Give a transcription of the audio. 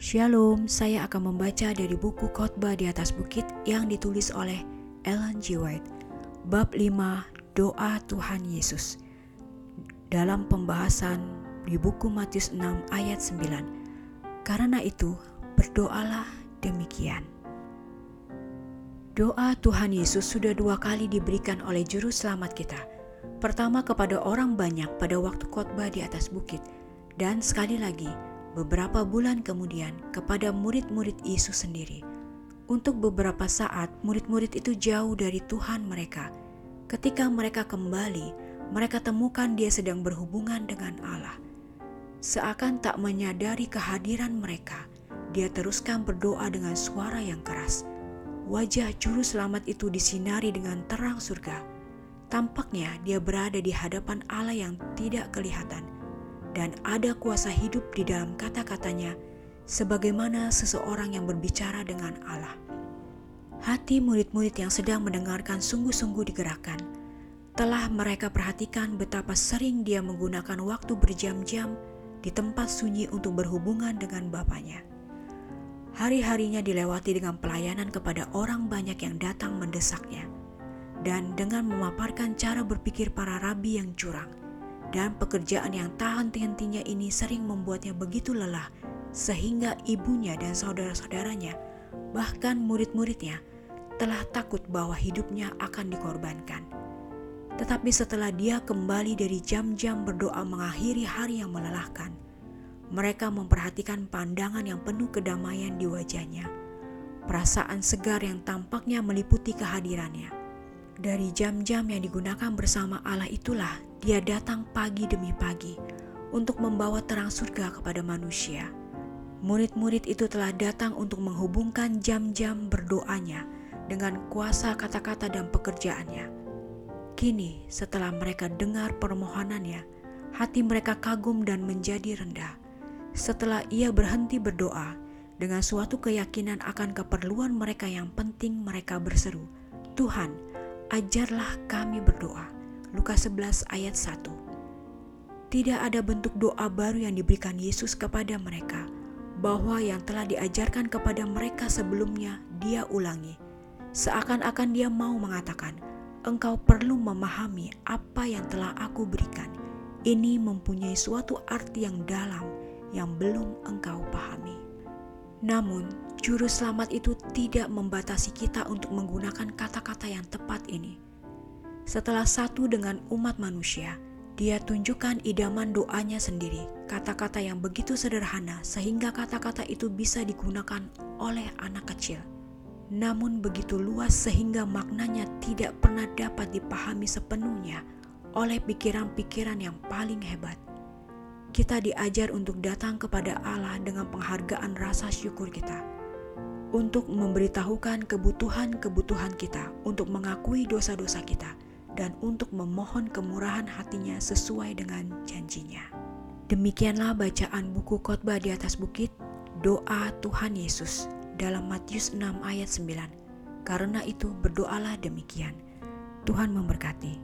Shalom, saya akan membaca dari buku Khotbah di atas bukit yang ditulis oleh Ellen G. White. Bab 5, Doa Tuhan Yesus. Dalam pembahasan di buku Matius 6 ayat 9. Karena itu, berdoalah demikian. Doa Tuhan Yesus sudah dua kali diberikan oleh juru selamat kita. Pertama kepada orang banyak pada waktu khotbah di atas bukit, dan sekali lagi beberapa bulan kemudian kepada murid-murid Yesus sendiri. Untuk beberapa saat, murid-murid itu jauh dari Tuhan mereka. Ketika mereka kembali, mereka temukan Dia sedang berhubungan dengan Allah. Seakan tak menyadari kehadiran mereka, Dia teruskan berdoa dengan suara yang keras. Wajah Juru Selamat itu disinari dengan terang surga. Tampaknya Dia berada di hadapan Allah yang tidak kelihatan dan ada kuasa hidup di dalam kata-katanya, sebagaimana seseorang yang berbicara dengan Allah. Hati murid-murid yang sedang mendengarkan sungguh-sungguh digerakkan. Telah mereka perhatikan betapa sering dia menggunakan waktu berjam-jam di tempat sunyi untuk berhubungan dengan Bapaknya. Hari-harinya dilewati dengan pelayanan kepada orang banyak yang datang mendesaknya, dan dengan memaparkan cara berpikir para rabi yang curang dan pekerjaan yang tahan hentinya ini sering membuatnya begitu lelah sehingga ibunya dan saudara-saudaranya bahkan murid-muridnya telah takut bahwa hidupnya akan dikorbankan. Tetapi setelah dia kembali dari jam-jam berdoa mengakhiri hari yang melelahkan, mereka memperhatikan pandangan yang penuh kedamaian di wajahnya, perasaan segar yang tampaknya meliputi kehadirannya. Dari jam-jam yang digunakan bersama Allah itulah dia datang pagi demi pagi untuk membawa terang surga kepada manusia. Murid-murid itu telah datang untuk menghubungkan jam-jam berdoanya dengan kuasa kata-kata dan pekerjaannya. Kini, setelah mereka dengar permohonannya, hati mereka kagum dan menjadi rendah. Setelah ia berhenti berdoa, dengan suatu keyakinan akan keperluan mereka yang penting mereka berseru, Tuhan, ajarlah kami berdoa Lukas 11 ayat 1. Tidak ada bentuk doa baru yang diberikan Yesus kepada mereka, bahwa yang telah diajarkan kepada mereka sebelumnya dia ulangi. Seakan-akan dia mau mengatakan, engkau perlu memahami apa yang telah aku berikan. Ini mempunyai suatu arti yang dalam yang belum engkau pahami. Namun, juru selamat itu tidak membatasi kita untuk menggunakan kata-kata yang tepat ini setelah satu dengan umat manusia, dia tunjukkan idaman doanya sendiri, kata-kata yang begitu sederhana sehingga kata-kata itu bisa digunakan oleh anak kecil. Namun begitu luas sehingga maknanya tidak pernah dapat dipahami sepenuhnya oleh pikiran-pikiran yang paling hebat. Kita diajar untuk datang kepada Allah dengan penghargaan rasa syukur kita, untuk memberitahukan kebutuhan-kebutuhan kita, untuk mengakui dosa-dosa kita, dan untuk memohon kemurahan hatinya sesuai dengan janjinya. Demikianlah bacaan buku khotbah di atas bukit, doa Tuhan Yesus dalam Matius 6 ayat 9. Karena itu berdoalah demikian. Tuhan memberkati.